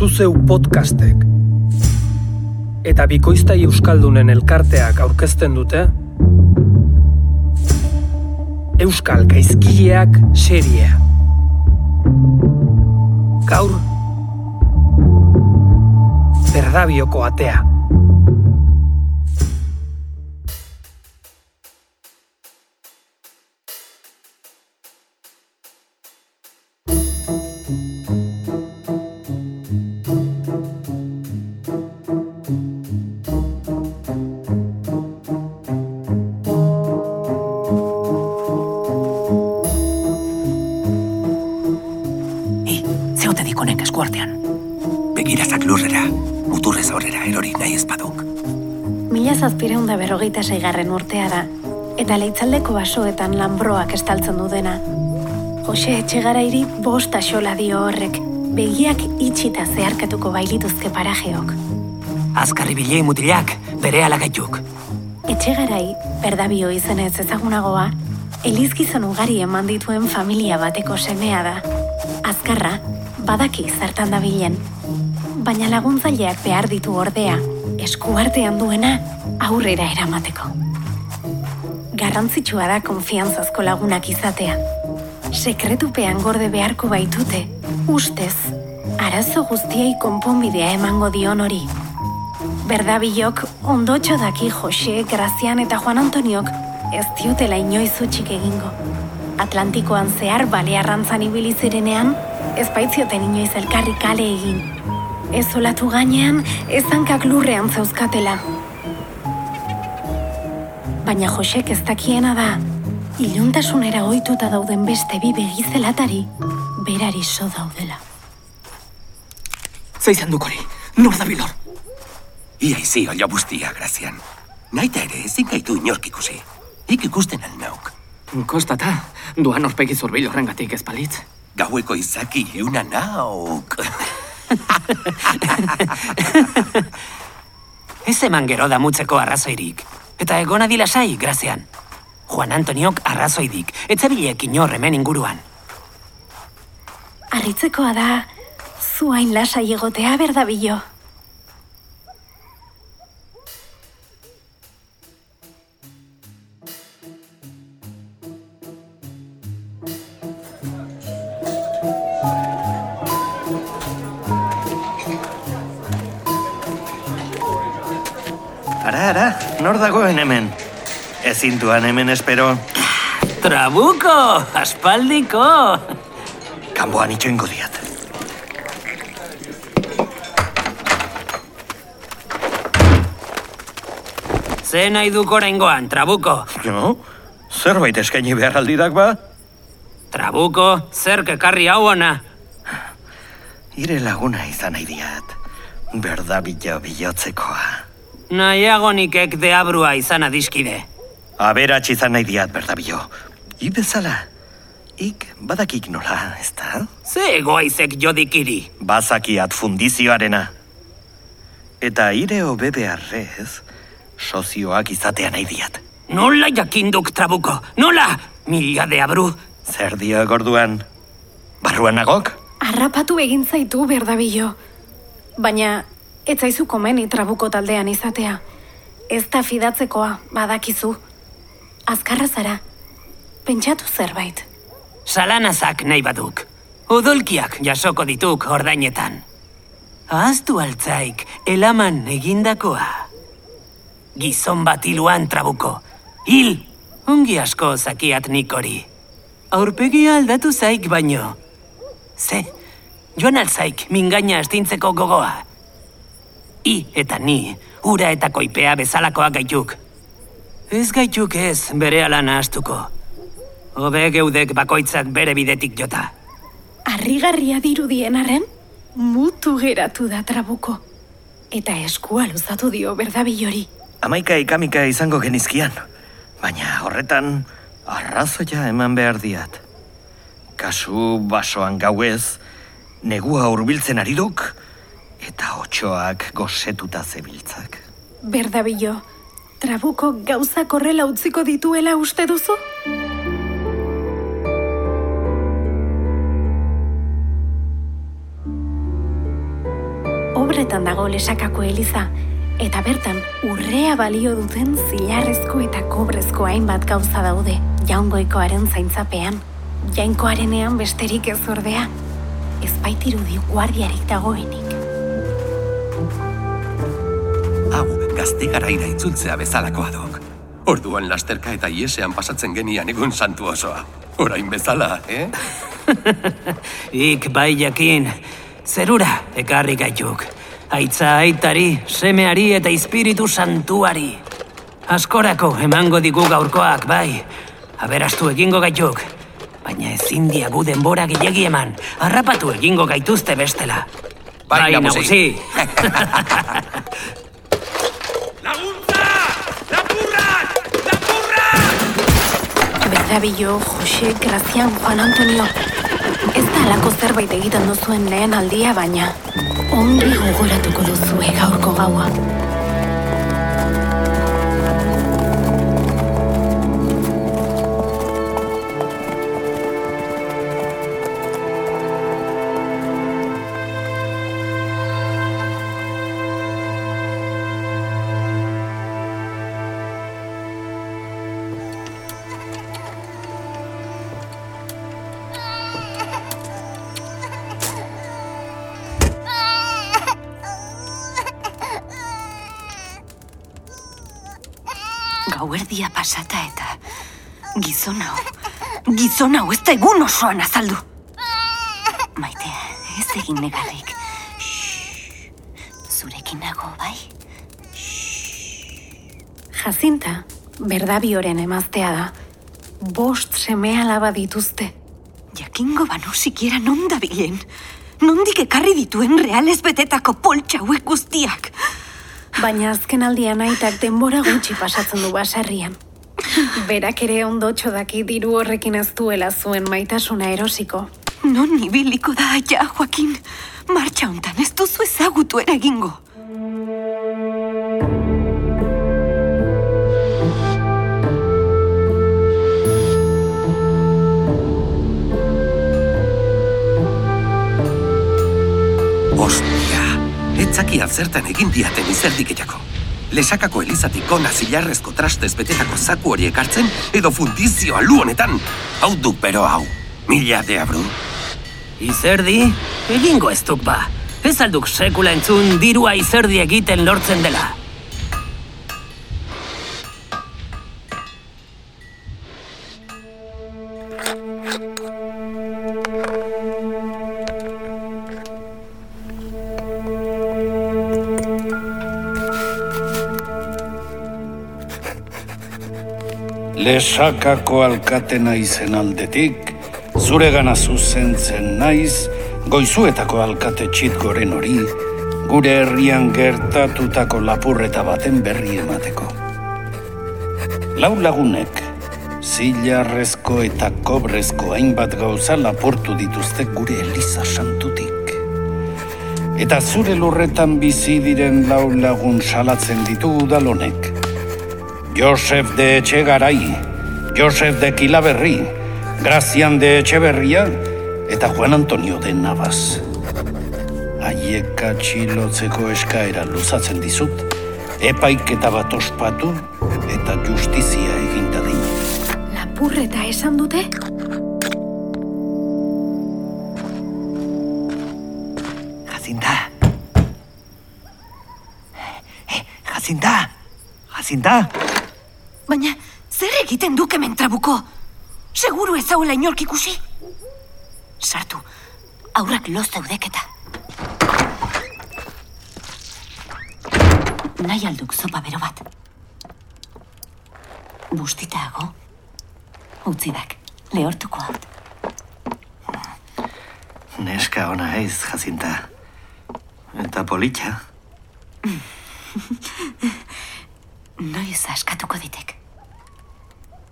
zuzeu podcastek eta bikoiztai euskaldunen elkarteak aurkezten dute Euskal Gaizkileak seria. Gaur Berdabioko atea. Hi, zeote dikonek eskuartean. Begirazak lurrera, muturrez aurrera erori nahi ezpaduk. Mila zazpireun da berrogeita seigarren urtea da, eta leitzaldeko basoetan lanbroak estaltzen du dena. Jose etxegarairi bost axola dio horrek, begiak itxita zeharkatuko bailituzke parajeok. Azkarri bilei mutilak, bere alagaituk. Etxegarai, berdabio izenez ezagunagoa, elizgizon ugari eman dituen familia bateko semea da. Azkarra, badaki zertan dabilen. Baina laguntzaileak behar ditu ordea, eskuartean duena aurrera eramateko. Garrantzitsua da konfiantzazko lagunak izatea. Sekretupean gorde beharko baitute, ustez, arazo guztiei konponbidea emango dion hori. Berdabilok ondotxo daki Jose, Grazian eta Juan Antoniok ez diotela inoiz utxik egingo. Atlantikoan zehar balearrantzan ibili zirenean, ez baitzioten inoiz elkarri kale egin. Ez olatu gainean, ez hankak lurrean zeuzkatela. Baina Josek ez dakiena da, iluntasunera ohituta dauden beste bi begizelatari, berari so daudela. Zeizan dukori, nor da bilor. Ia izi ola bustia, grazian. Naita ere ezin gaitu inork ikusi. Ik ikusten alnauk. Kostata, duan orpegi zurbil horrengatik ez balitz. Gaueko izaki leuna nauk. Ez eman gero damutzeko arrazoirik. Eta egona dilasai, grazian. Juan Antoniok arrazoidik, etzabilek inor hemen inguruan. Arritzekoa da, zuain lasai egotea berdabilo. Ezintuan hemen espero, Trabuko, aspaldiko. kanboan itxoingo diat. Ze nahi duk oraingoan, Trabuko. Jo? Zerbait eskaini behar aldidak ba? Trabuko, zer kekarri hau ona. Ire laguna izan nahi diat. Berda bilo bilotzekoa. Nahiago nikek deabrua izan adiskide. Aberats izan nahi diat, berda bilo. I bezala. Ik badakik nola, ez da? Ze egoaizek jodikiri. Bazakiat fundizioarena. Eta ire hobe beharrez, sozioak izatea nahi diat. Nola jakinduk, Trabuko? Nola? Mila deabru. Zer dio gorduan? Barruan nagok? Arrapatu egin zaitu berdabilo. Baina, ez zaizu komeni trabuko taldean izatea. Ez da fidatzekoa, badakizu. Azkarra zara. Pentsatu zerbait. Salanazak nahi baduk. Odolkiak jasoko dituk ordainetan. Ahaztu altzaik, elaman egindakoa. Gizon bat hiluan trabuko. Hil! Ongi asko zakiat nik hori. Aurpegia aldatu zaik baino. Ze, joan alzaik mingaina astintzeko gogoa. I eta ni, ura eta koipea bezalakoak gaituk. Ez gaituk ez bere alana astuko. Hobe geudek bakoitzak bere bidetik jota. Arrigarria dirudien arren, mutu geratu da trabuko. Eta eskua luzatu dio berdabilori. Amaika ikamika izango genizkian. Baina horretan, arrazoia eman behar diat. Kasu basoan gauez, negua hurbiltzen ari duk, eta otxoak gosetuta zebiltzak. Berdabilo, trabuko gauzak horrela utziko dituela uste duzu? horretan dago lesakako eliza, eta bertan urrea balio duten zilarrezko eta kobrezko hainbat gauza daude, jaungoikoaren zaintzapean. Jainkoarenean besterik ez ordea, ez baitirudi guardiarik dagoenik. Gazte garaira itzultzea bezalakoa dok. Orduan lasterka eta iesean pasatzen genian egun santu osoa. Orain bezala, eh? Ik bai jakin, zerura ekarri gaituk. Aitza aitari, semeari eta espiritu santuari. Askorako emango digu gaurkoak, bai. Aberastu egingo gaituk. Baina ezin diagu denbora gehiagi eman. Harrapatu egingo gaituzte bestela. Bai, nagusi. Berdabillo, Jose, Grazian, Juan Antonio. Ez da alako zerbait egiten duzuen lehen aldia, baina ongi gogoratuko duzue gaurko gaua. Gauerdia pasata eta gizon hau, gizon hau ez da egun osoan azaldu. Maite, ez egin negarrik. Shhh. Zurekin nago, bai? Jazinta, berdabioren emaztea da. Bost seme alaba dituzte. Jakingo banu sikiera non dabilen. Nondik ekarri dituen realez betetako poltsa hauek guztiak. Baina azken aldian aitak denbora gutxi pasatzen du baserrian. Berak ere ondotxo daki diru horrekin ez duela zuen maitasuna erosiko. Non ibiliko da ja, Joaquin. Martxa hontan ez duzu ezagutu ere etzaki zertan egin diaten izerdiketako. Lesakako elizatik ona zilarrezko trastez betetako zaku hori ekartzen, edo fundizio alu honetan. Hau du pero hau, mila de abru. Izerdi, egingo ez duk ba. Ez alduk sekula entzun dirua izerdi egiten lortzen dela. Lesakako alkate naizen aldetik, zure gana zuzentzen naiz, goizuetako alkate txitgoren hori, gure herrian gertatutako lapurreta baten berri emateko. Lau lagunek, zilarrezko eta kobrezko hainbat gauza lapurtu dituzte gure Eliza santutik. Eta zure lurretan bizi diren lau lagun salatzen ditu udalonek. Josef de Etxegarai, Josef de Kilaberri, Grazian de Etxeberria eta Juan Antonio de Navas. Haiek atxilotzeko eskaera luzatzen dizut, epaiketa bat ospatu eta justizia egin dadin. Lapurreta esan dute? Jacinta. Eh, Jacinta. Baina, zer egiten duke mentrabuko? Seguru ez hauela inork ikusi? Sartu, aurrak loz zeudeketa. Nahi alduk zopa bero bat. Bustitago. Utzidak, lehortuko haut. Neska ona eiz, Jacinta. Eta politxa. Noiz askatuko ditek.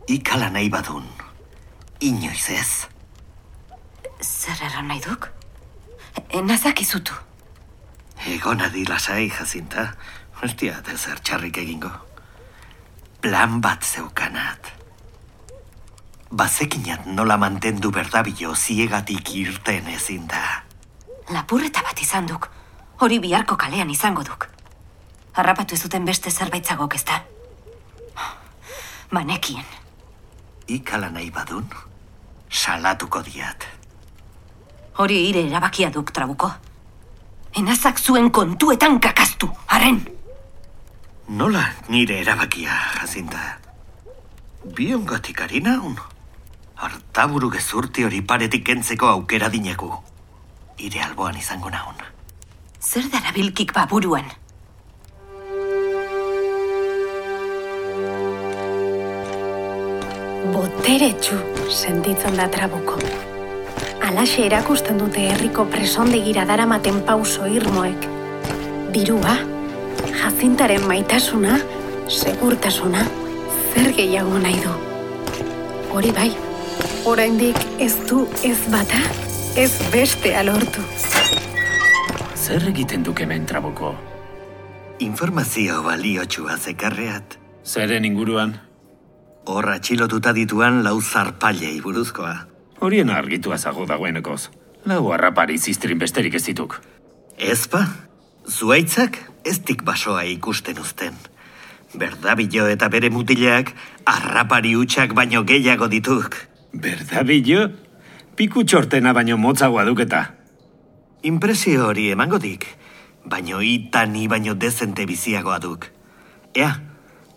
Ikala nahi badun. Inoiz ez. Zer erran nahi duk? Enazak izutu. Egon adi lasai, Jacinta. Hostia, ez zer txarrik egingo. Plan bat zeukanat. Bazekinat nola mantendu berdabilo ziegatik irten ezin da. Lapurreta bat izan duk. Hori biharko kalean izango duk. Harrapatu ez zuten beste zerbaitzagoak ez da. Ikala nahi badun, salatuko diat. Hori ire erabakia duk, trabuko. Enazak zuen kontuetan kakaztu, haren. Nola nire erabakia, jazinta? Biongatik ari naun? Artaburu gezurti hori paretik kentzeko aukera dinegu. Ire alboan izango naun. Zer darabilkik baburuan? Boteretsu sentitzen da trabuko. Alaxe erakusten dute herriko presondegira daramaten pauso irmoek. Dirua, jazintaren maitasuna, segurtasuna, zer gehiago nahi du. Hori bai, oraindik ez du ez bata, ez beste alortu. Zer egiten duk hemen traboko? Informazio baliotsua zekarreat. Zeren inguruan? Hor atxilotuta dituan lau zarpailei buruzkoa. Horien argitua zago dagoenekoz. Lau harrapari ziztrin besterik ez dituk. Ezpa, zuaitzak ez dik basoa ikusten uzten. Berdabilo eta bere mutilak harrapari hutsak baino gehiago dituk. Berdabillo? Piku txortena baino motzagoa duketa. Impresio hori emango dik, baino itani baino dezente biziagoa duk. Ea,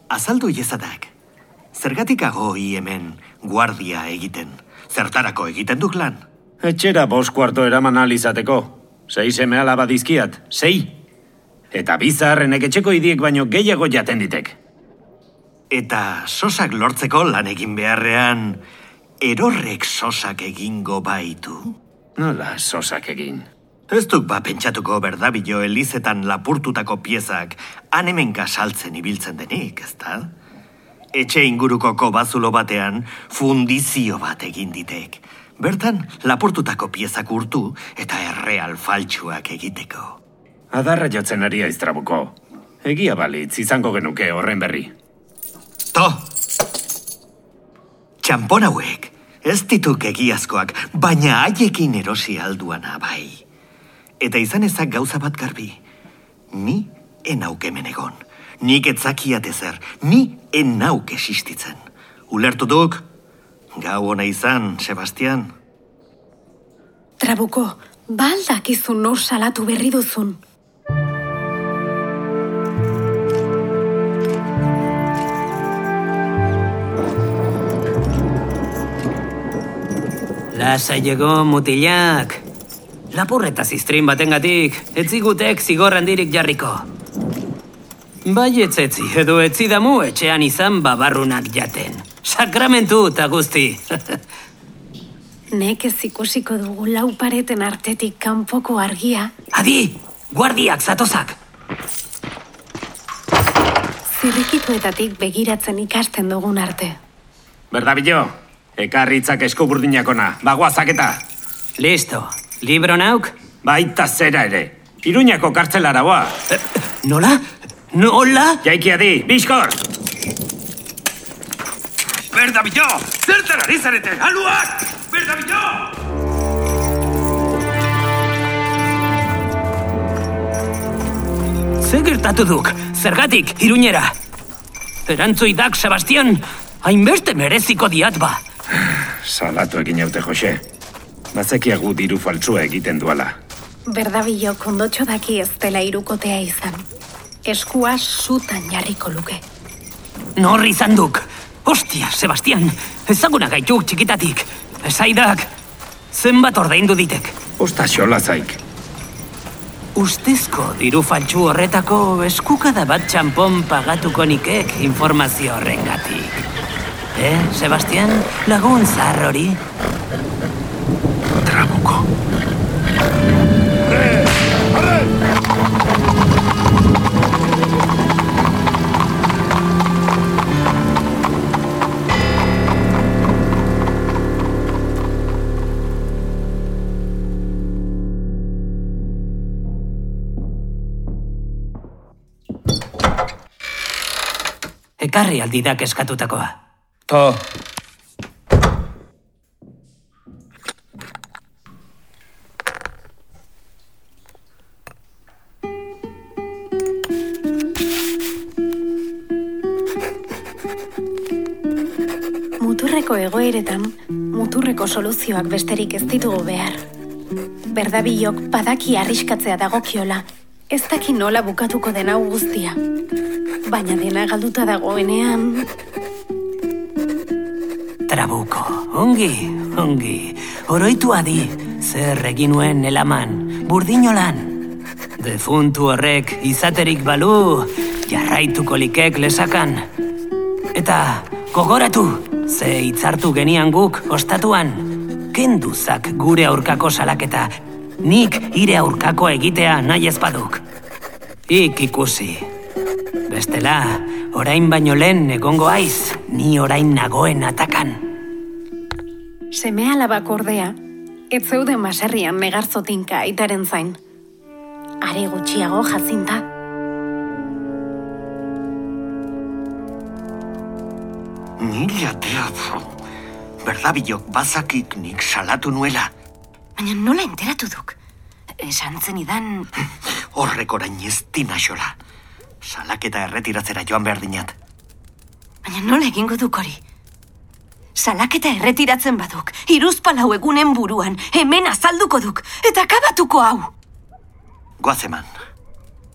azaldu iezadak. Zergatikago hi hemen guardia egiten. Zertarako egiten duk lan. Etxera bost kuarto eraman ahal izateko. Sei seme alaba dizkiat, sei. Eta bizarrenek etxeko idiek baino gehiago jaten ditek. Eta sosak lortzeko lan egin beharrean, erorrek sosak egingo baitu. Nola sosak egin. Ez duk ba pentsatuko berdabilo elizetan lapurtutako piezak anemenka saltzen ibiltzen denik, ezta? Etxe inguruko kobazulo batean fundizio bat egin ditek. Bertan, lapurtutako piezak urtu eta erreal faltsuak egiteko. Adarra jotzen ari aiztrabuko. Egia balitz izango genuke horren berri. To! Txampon hauek, ez dituk egiazkoak, baina haiekin erosi alduana bai. Eta izan ezak gauza bat garbi. Ni enauk hemen egon. Nik etzakiat ezer, ni enauk existitzen. Ulertu duk? Gau ona izan, Sebastian. Trabuko, baldakizu nor salatu berri duzun. Lasaiego mutilak. Lapurreta ziztrin batengatik, etzigutek zigor handirik jarriko. Bai etzetzi, edo etzi damu etxean izan babarrunak jaten. Sakramentu eta guzti. Nekez ikusiko dugu lau pareten artetik kanpoko argia, Adi, guardiak zatozak. zirrikituetatik begiratzen ikasten dugun arte. Berdabillo, ekarritzak eskuburdinakona, bagoazak eta. Listo, libro nauk? Baita zera ere. Iruñako kartzelara boa. Nola? Nola? Jaiki adi, biskor! Berdabillo! Zertan ari zarete, aluak! Berdabillo! Ze gertatu duk? Zergatik, iruñera? Erantzuidak, Sebastian, hainbeste mereziko diat ba. Salatu egin haute, Jose. Bazekiagu diru faltsua egiten duala. Berdabilo kondotxo daki ez dela irukotea izan. Eskua sutan jarriko luke. Nor izan duk? Ostia, Sebastian, ezaguna gaituk txikitatik. Esaidak, zenbat ordaindu ditek. Osta xola zaik. Ustezko diru faltsu horretako eskukada bat txampon pagatuko nikek informazio horrengatik. Eh, Sebastian, lagun zahar hori? Trabuko. ekarri aldidak eskatutakoa. To. Muturreko egoeretan, muturreko soluzioak besterik ez ditugu behar. Berdabilok badaki arriskatzea dagokiola, ez daki nola bukatuko den hau guztia. Baina dena galduta dagoenean, Trabuko, ongi, ongi, oroitu adi, zer egin nuen elaman, burdinolan. Defuntu horrek izaterik balu, jarraituko likek lesakan. Eta, gogoratu, ze hitzartu genian guk ostatuan. Kenduzak gure aurkako salaketa, nik ire aurkako egitea nahi ez baduk. Ik ikusi. Bestela, orain baino lehen egongo aiz, ni orain nagoen atakan. seme alabak ordea, ez zeuden baserrian negarzotinka aitaren zain. Are gutxiago jazinta, Mila teatro. Berdabilok bazakik nik salatu nuela. Baina nola enteratu duk? Esan zenidan... Horrek orain ez dinaxola. Salaketa erretiratzera joan behar dinat. Baina nola egingo duk hori? Salaketa erretiratzen baduk, iruzpalau egunen buruan, hemen azalduko duk, eta akabatuko hau. Goazeman.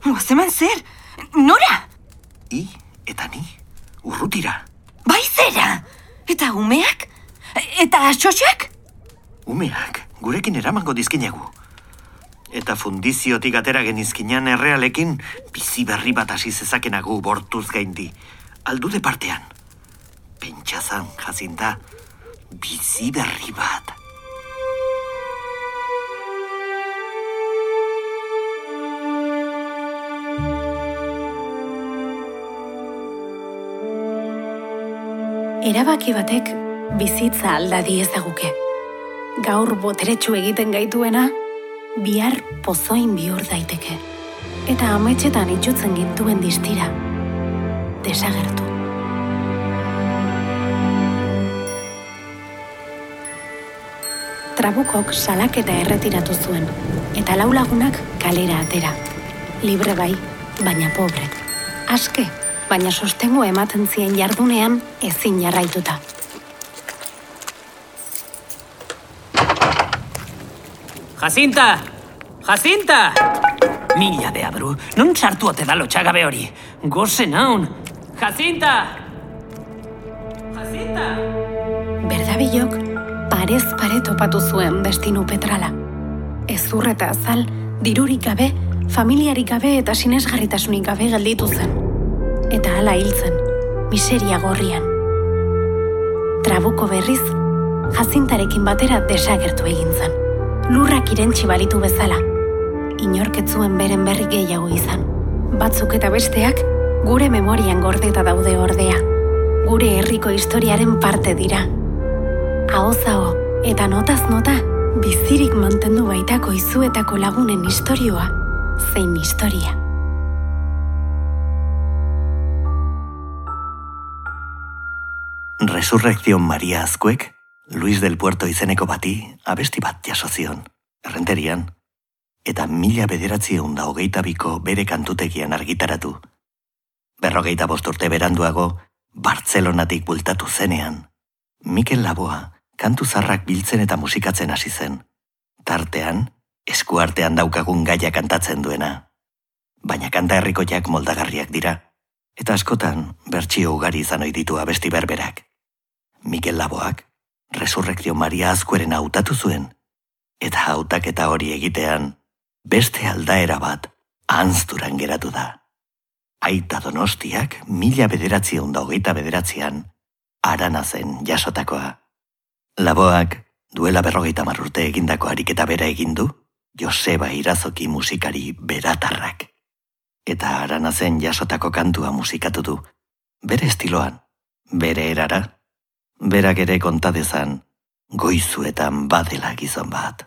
Goazeman zer? Nora? I eta ni urrutira. Bai zera? Eta umeak? Eta xoxak? Umeak, gurekin eramango dizkinegu. Eta fundiziotik atera genizkinan errealekin, bizi berri bat hasi zezakenagu bortuz gaindi. Aldude partean. Pentsazan, jazinta, bizi berri bat. erabaki batek bizitza aldadi ezaguke. Gaur boteretsu egiten gaituena, bihar pozoin bihur daiteke. Eta ametxetan itxutzen gintuen distira, desagertu. Trabukok salaketa erretiratu zuen, eta lau lagunak kalera atera. Libre bai, baina pobre. Aske, baina sostengo ematen zien jardunean ezin jarraituta. Jacinta! Jacinta! Mila de abru, non sartu ote da lotxagabe hori? Goze naun! Jacinta! Jacinta! Berdabilok parez pare topatu zuen destinu petrala. Ezur eta azal, dirurik gabe, familiarik gabe eta sinesgarritasunik gabe gelditu zen. Eta hala hiltzen, miseria gorrian. Trabuko berriz, jazintarekin batera desagertu egin zen. Lurrak irentsi balitu bezala. Inorketzuen beren berri gehiago izan. Batzuk eta besteak, gure memorian gordeta daude ordea. Gure herriko historiaren parte dira. Ahozao eta notaz nota, bizirik mantendu baitako izuetako lagunen istorioa, zein historia. Resurrección Maria Azkuek, Luis del Puerto izeneko bati, abesti bat jaso zion, errenterian, eta mila bederatzi da hogeita biko bere kantutegian argitaratu. Berrogeita bost urte beranduago, Bartzelonatik bultatu zenean, Mikel Laboa kantu zarrak biltzen eta musikatzen hasi zen. Tartean, eskuartean daukagun gaia kantatzen duena. Baina kanta herrikoiak moldagarriak dira, eta askotan bertsio ugari izan ohi ditu abesti berberak. Mikel Laboak, Resurrekzio Maria Azkueren hautatu zuen, eta hautaketa hori egitean, beste aldaera bat anzturan geratu da. Aita donostiak mila bederatzi da hogeita bederatzean, arana zen jasotakoa. Laboak duela berrogeita marrurte egindako ariketa bera egin du, Joseba Irazoki musikari beratarrak. Eta arana zen jasotako kantua musikatu du, bere estiloan, bere erara, berak ere konta dezan, goizuetan badela gizon bat.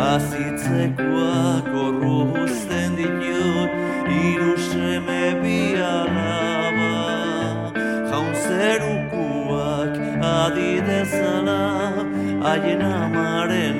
Azitzekoak horru uzten ditut, iru seme bi alaba. Jaun zerukuak adidezala, haien amaren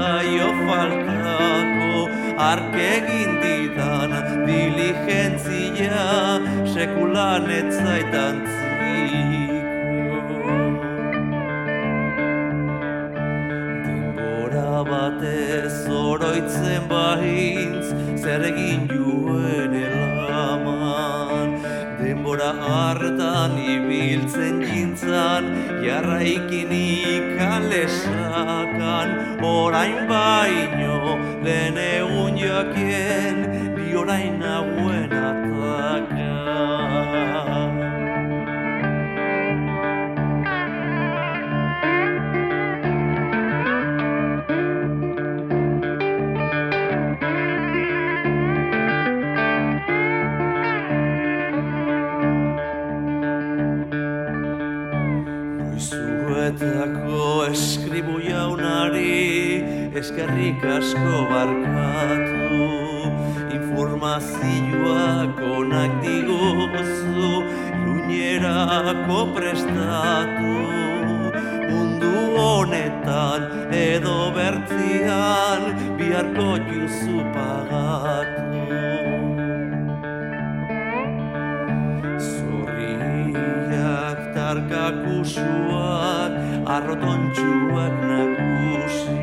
Jo faltako Arkegin ditan diligentzia Sekulan etzaitan Denbora batez oroitzen bahintz Zer egin Denbora hartan ibiltzen jintzan Jarraikin ikan lesakan Orain baino lehen egun jakien Bi orain nagoen eskerrik asko barkatu Informazioak onak diguzu luñerako prestatu. Mundu honetan edo bertzian biharko juzu pagatu. Zorriak tarkakusuak, arrotontxuak nagusi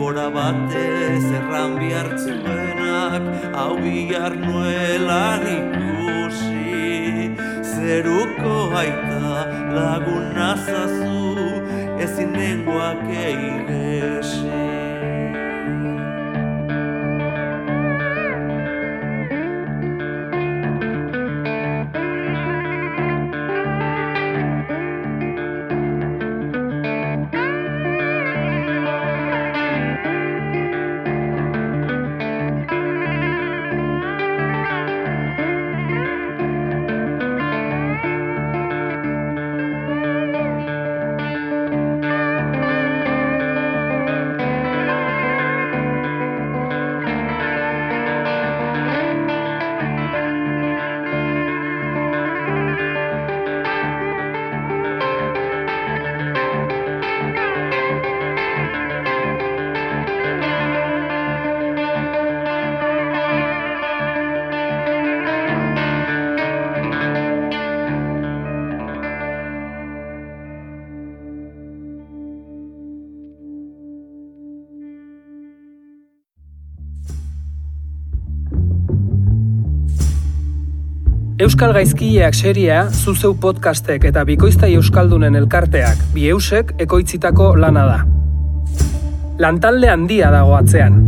Denbora batez erran bihartzuenak, hau bihar nuelan ikusi. Zeruko aita lagun nazazu, ezin nengoak eigesi Euskal Gaizkileak seria, zuzeu podcastek eta bikoiztai euskaldunen elkarteak bieusek ekoitzitako lana da. Lantalde handia dago atzean.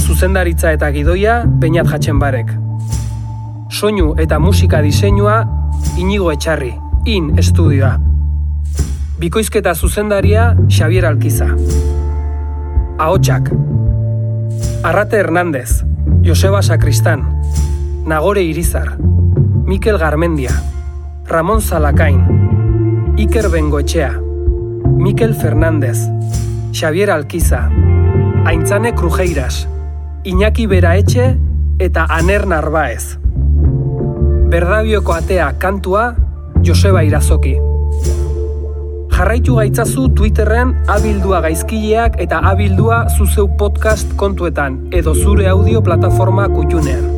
Zuzendaritza eta gidoia Beñat Jatxenbarek. Soinu eta musika diseinua Inigo Etxarri, In Estudioa. Bikoizketa zuzendaria Xavier Alkiza. Ahotsak. Arrate Hernández, Joseba Sakristan, Nagore Irizar, Mikel Garmendia, Ramon Zalakain, Iker Bengoetxea, Mikel Fernández, Xavier Alkiza, Aintzane Krujeiras, Iñaki Beraetxe eta Aner Narbaez. Berdabioko atea kantua Joseba Irazoki. Jarraitu gaitzazu Twitterren abildua gaizkileak eta abildua zuzeu podcast kontuetan edo zure audio plataforma kutxunean.